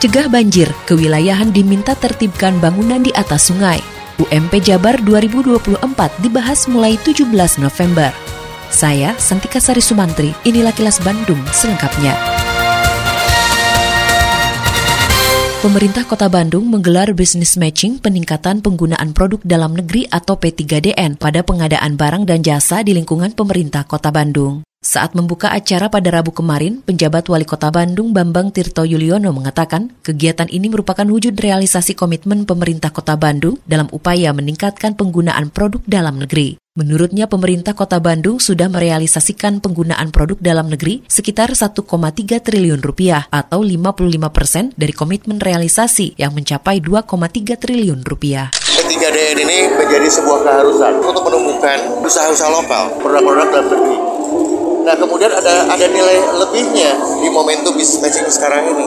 Cegah banjir, kewilayahan diminta tertibkan bangunan di atas sungai. UMP Jabar 2024 dibahas mulai 17 November. Saya, Santika Sari Sumantri, inilah kilas Bandung selengkapnya. Pemerintah Kota Bandung menggelar business matching peningkatan penggunaan produk dalam negeri atau P3DN pada pengadaan barang dan jasa di lingkungan pemerintah Kota Bandung. Saat membuka acara pada Rabu kemarin, penjabat Wali Kota Bandung Bambang Tirto Yuliono mengatakan kegiatan ini merupakan wujud realisasi komitmen pemerintah Kota Bandung dalam upaya meningkatkan penggunaan produk dalam negeri. Menurutnya pemerintah Kota Bandung sudah merealisasikan penggunaan produk dalam negeri sekitar 1,3 triliun rupiah atau 55 persen dari komitmen realisasi yang mencapai 2,3 triliun rupiah. P3DN ini menjadi sebuah keharusan untuk menemukan usaha-usaha lokal, produk-produk dalam negeri Nah kemudian ada ada nilai lebihnya di momentum bisnis matching sekarang ini.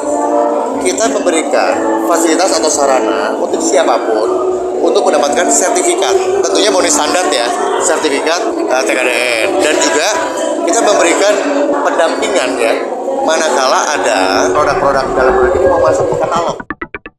Kita memberikan fasilitas atau sarana untuk siapa pun untuk mendapatkan sertifikat. Tentunya bonus standar ya, sertifikat uh, eh, TKDN. Dan juga kita memberikan pendampingan ya, manakala ada produk-produk dalam negeri ini mau masuk ke katalog.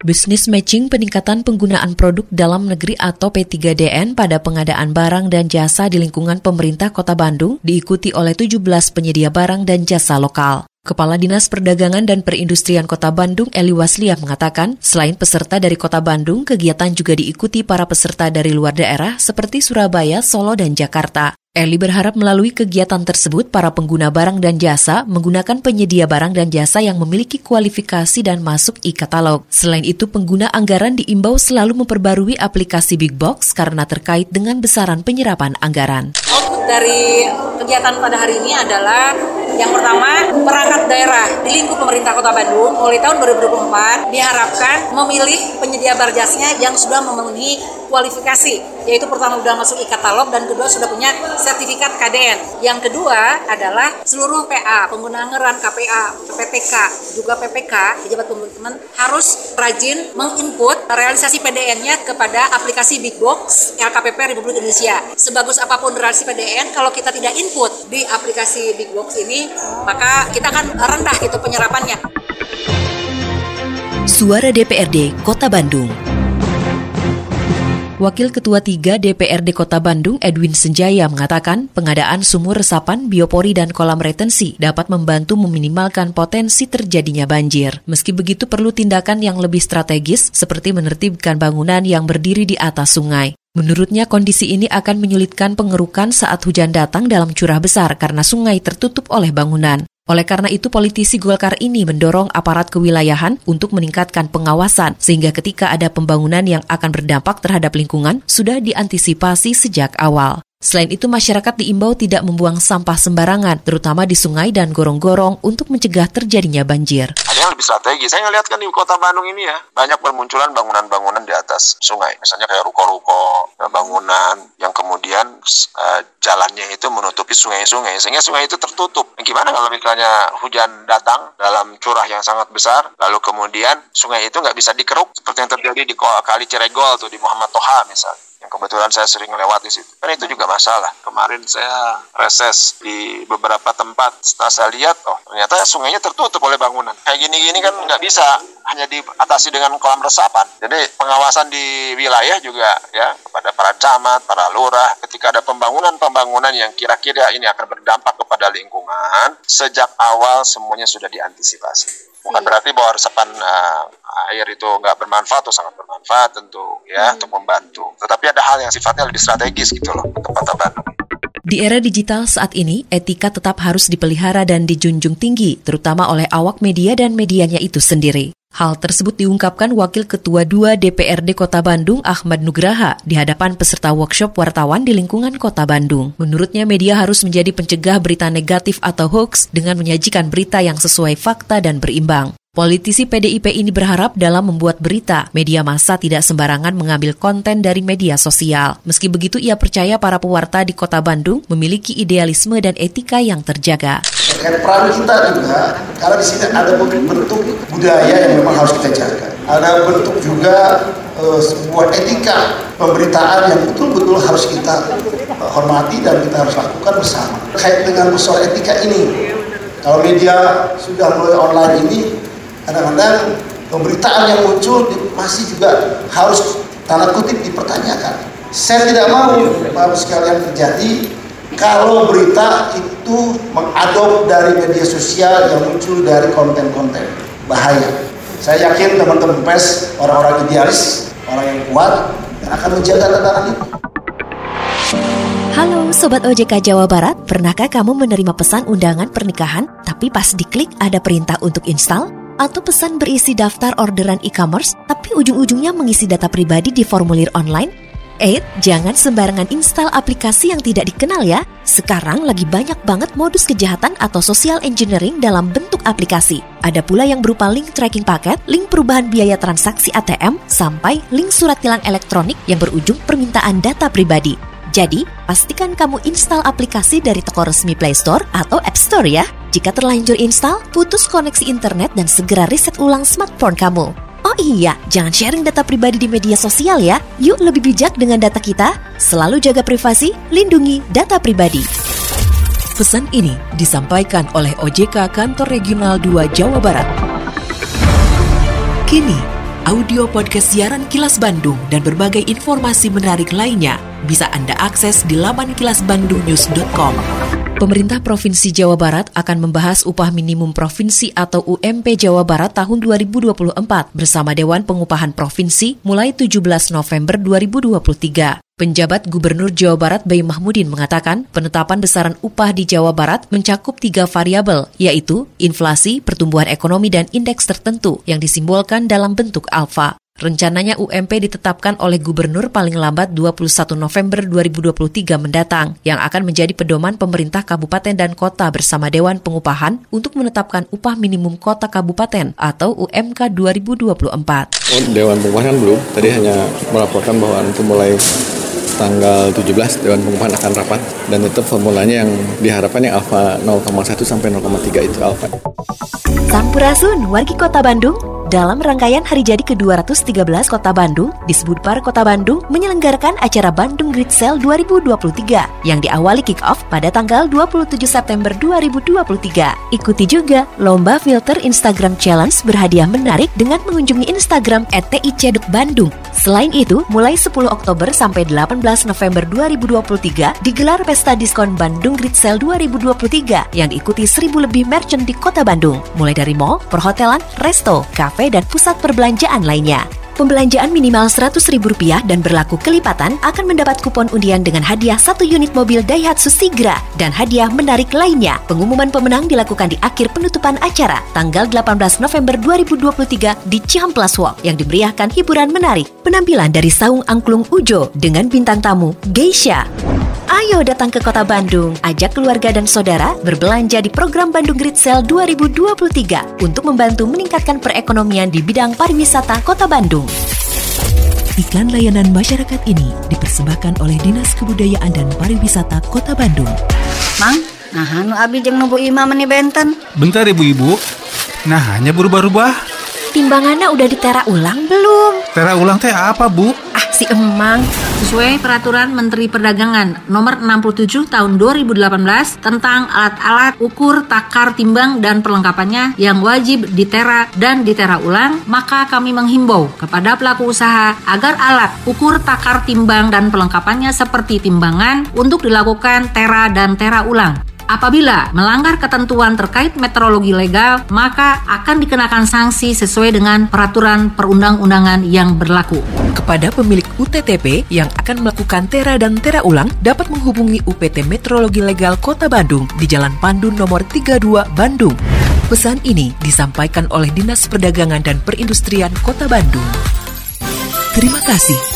Business matching peningkatan penggunaan produk dalam negeri atau P3DN pada pengadaan barang dan jasa di lingkungan pemerintah Kota Bandung diikuti oleh 17 penyedia barang dan jasa lokal. Kepala Dinas Perdagangan dan Perindustrian Kota Bandung Eli Wasliah mengatakan, selain peserta dari Kota Bandung, kegiatan juga diikuti para peserta dari luar daerah seperti Surabaya, Solo, dan Jakarta. Eli berharap melalui kegiatan tersebut para pengguna barang dan jasa menggunakan penyedia barang dan jasa yang memiliki kualifikasi dan masuk e-katalog. Selain itu, pengguna anggaran diimbau selalu memperbarui aplikasi Big Box karena terkait dengan besaran penyerapan anggaran. Dari kegiatan pada hari ini adalah yang pertama, perangkat daerah di lingkup pemerintah Kota Bandung mulai tahun 2024 diharapkan memilih penyedia barjasnya yang sudah memenuhi kualifikasi, yaitu pertama sudah masuk e-katalog dan kedua sudah punya sertifikat KDN. Yang kedua adalah seluruh PA, pengguna anggaran KPA, PPK, juga PPK, pejabat pembangunan harus rajin menginput realisasi PDN-nya kepada aplikasi Big Box LKPP Republik Indonesia. Sebagus apa pun realisasi PDN, kalau kita tidak input di aplikasi Big Box ini, maka kita akan rendah gitu penyerapannya. Suara DPRD Kota Bandung. Wakil Ketua 3 DPRD Kota Bandung Edwin Senjaya mengatakan pengadaan sumur resapan, biopori, dan kolam retensi dapat membantu meminimalkan potensi terjadinya banjir. Meski begitu perlu tindakan yang lebih strategis seperti menertibkan bangunan yang berdiri di atas sungai. Menurutnya kondisi ini akan menyulitkan pengerukan saat hujan datang dalam curah besar karena sungai tertutup oleh bangunan. Oleh karena itu, politisi Golkar ini mendorong aparat kewilayahan untuk meningkatkan pengawasan, sehingga ketika ada pembangunan yang akan berdampak terhadap lingkungan, sudah diantisipasi sejak awal. Selain itu, masyarakat diimbau tidak membuang sampah sembarangan, terutama di sungai dan gorong-gorong untuk mencegah terjadinya banjir. Ada yang lebih strategi. Saya ngeliat kan di kota Bandung ini ya, banyak bermunculan bangunan-bangunan di atas sungai. Misalnya kayak ruko-ruko, ya, bangunan yang kemudian uh, jalannya itu menutupi sungai-sungai, sehingga sungai itu tertutup. Gimana kalau misalnya hujan datang dalam curah yang sangat besar, lalu kemudian sungai itu nggak bisa dikeruk, seperti yang terjadi di Kali Ciregol tuh di Muhammad Toha misalnya yang kebetulan saya sering lewat di situ. Kan itu juga masalah. Kemarin saya reses di beberapa tempat, setelah saya lihat, oh ternyata sungainya tertutup oleh bangunan. Kayak gini-gini kan nggak bisa hanya diatasi dengan kolam resapan. Jadi pengawasan di wilayah juga ya kepada para camat, para lurah, ketika ada pembangunan-pembangunan yang kira-kira ini akan berdampak kepada lingkungan, sejak awal semuanya sudah diantisipasi. Bukan berarti bahwa resapan uh, air itu nggak bermanfaat atau sangat bermanfaat tentu ya hmm. untuk membantu. Tetapi ada hal yang sifatnya lebih strategis gitu loh Kota Bandung. Di era digital saat ini, etika tetap harus dipelihara dan dijunjung tinggi, terutama oleh awak media dan medianya itu sendiri. Hal tersebut diungkapkan Wakil Ketua 2 DPRD Kota Bandung Ahmad Nugraha di hadapan peserta workshop wartawan di lingkungan Kota Bandung. Menurutnya media harus menjadi pencegah berita negatif atau hoax dengan menyajikan berita yang sesuai fakta dan berimbang. Politisi PDIP ini berharap dalam membuat berita, media massa tidak sembarangan mengambil konten dari media sosial. Meski begitu, ia percaya para pewarta di kota Bandung memiliki idealisme dan etika yang terjaga. Terkait peran kita juga, karena di sini ada bentuk budaya yang memang harus kita jaga. Ada bentuk juga uh, sebuah etika pemberitaan yang betul-betul harus kita uh, hormati dan kita harus lakukan bersama. Kait dengan usul etika ini, kalau media sudah mulai online ini, kadang-kadang pemberitaan yang muncul masih juga harus tanda kutip dipertanyakan. Saya tidak mau Bapak sekalian terjadi kalau berita itu mengadop dari media sosial yang muncul dari konten-konten bahaya. Saya yakin teman-teman pers orang-orang idealis, orang yang kuat dan akan menjaga tatanan itu. Halo Sobat OJK Jawa Barat, pernahkah kamu menerima pesan undangan pernikahan tapi pas diklik ada perintah untuk install? Atau pesan berisi daftar orderan e-commerce tapi ujung-ujungnya mengisi data pribadi di formulir online? Eh, jangan sembarangan install aplikasi yang tidak dikenal ya. Sekarang lagi banyak banget modus kejahatan atau social engineering dalam bentuk aplikasi. Ada pula yang berupa link tracking paket, link perubahan biaya transaksi ATM, sampai link surat tilang elektronik yang berujung permintaan data pribadi. Jadi, pastikan kamu install aplikasi dari toko resmi Play Store atau App Store ya. Jika terlanjur install, putus koneksi internet dan segera reset ulang smartphone kamu. Oh iya, jangan sharing data pribadi di media sosial ya. Yuk lebih bijak dengan data kita. Selalu jaga privasi, lindungi data pribadi. Pesan ini disampaikan oleh OJK Kantor Regional 2 Jawa Barat. Kini, audio podcast siaran Kilas Bandung dan berbagai informasi menarik lainnya bisa Anda akses di laman kilasbandungnews.com. Pemerintah Provinsi Jawa Barat akan membahas upah minimum provinsi atau UMP Jawa Barat tahun 2024 bersama Dewan Pengupahan Provinsi mulai 17 November 2023. Penjabat Gubernur Jawa Barat Bayi Mahmudin mengatakan penetapan besaran upah di Jawa Barat mencakup tiga variabel, yaitu inflasi, pertumbuhan ekonomi, dan indeks tertentu yang disimbolkan dalam bentuk alfa. Rencananya UMP ditetapkan oleh gubernur paling lambat 21 November 2023 mendatang, yang akan menjadi pedoman pemerintah kabupaten dan kota bersama Dewan Pengupahan untuk menetapkan upah minimum kota kabupaten atau UMK 2024. Oh, Dewan Pengupahan belum, tadi hanya melaporkan bahwa nanti mulai tanggal 17 Dewan Pengupahan akan rapat dan tetap formulanya yang diharapkan yang alfa 0,1 sampai 0,3 itu alfa. Sampurasun, wargi kota Bandung, dalam rangkaian hari jadi ke-213 Kota Bandung, Disbudpar Kota Bandung menyelenggarakan acara Bandung Great Sale 2023 yang diawali kick-off pada tanggal 27 September 2023. Ikuti juga Lomba Filter Instagram Challenge berhadiah menarik dengan mengunjungi Instagram @ticedukbandung. Selain itu, mulai 10 Oktober sampai 18 November 2023 digelar Pesta Diskon Bandung Great Sale 2023 yang diikuti 1000 lebih merchant di Kota Bandung, mulai dari mall, perhotelan, resto, kafe, kafe, dan pusat perbelanjaan lainnya. Pembelanjaan minimal Rp100.000 dan berlaku kelipatan akan mendapat kupon undian dengan hadiah satu unit mobil Daihatsu Sigra dan hadiah menarik lainnya. Pengumuman pemenang dilakukan di akhir penutupan acara tanggal 18 November 2023 di Cihamplas Walk yang diberiakan hiburan menarik. Penampilan dari Saung Angklung Ujo dengan bintang tamu Geisha. Ayo datang ke kota Bandung, ajak keluarga dan saudara berbelanja di program Bandung Great Sale 2023 untuk membantu meningkatkan perekonomian di bidang pariwisata kota Bandung. Iklan layanan masyarakat ini dipersembahkan oleh Dinas Kebudayaan dan Pariwisata Kota Bandung. Mang, nah anu abi jeng nubu imam nih benten. Bentar ibu-ibu, nah hanya berubah-ubah. Timbangannya udah ditera ulang belum? Tera ulang teh apa bu? Ah si emang. Sesuai peraturan Menteri Perdagangan nomor 67 tahun 2018 tentang alat-alat ukur, takar, timbang, dan perlengkapannya yang wajib ditera dan ditera ulang, maka kami menghimbau kepada pelaku usaha agar alat ukur, takar, timbang, dan perlengkapannya seperti timbangan untuk dilakukan tera dan tera ulang. Apabila melanggar ketentuan terkait meteorologi legal, maka akan dikenakan sanksi sesuai dengan peraturan perundang-undangan yang berlaku. Kepada pemilik UTTP yang akan melakukan tera dan tera ulang dapat menghubungi UPT Meteorologi Legal Kota Bandung di Jalan Pandu nomor 32 Bandung. Pesan ini disampaikan oleh Dinas Perdagangan dan Perindustrian Kota Bandung. Terima kasih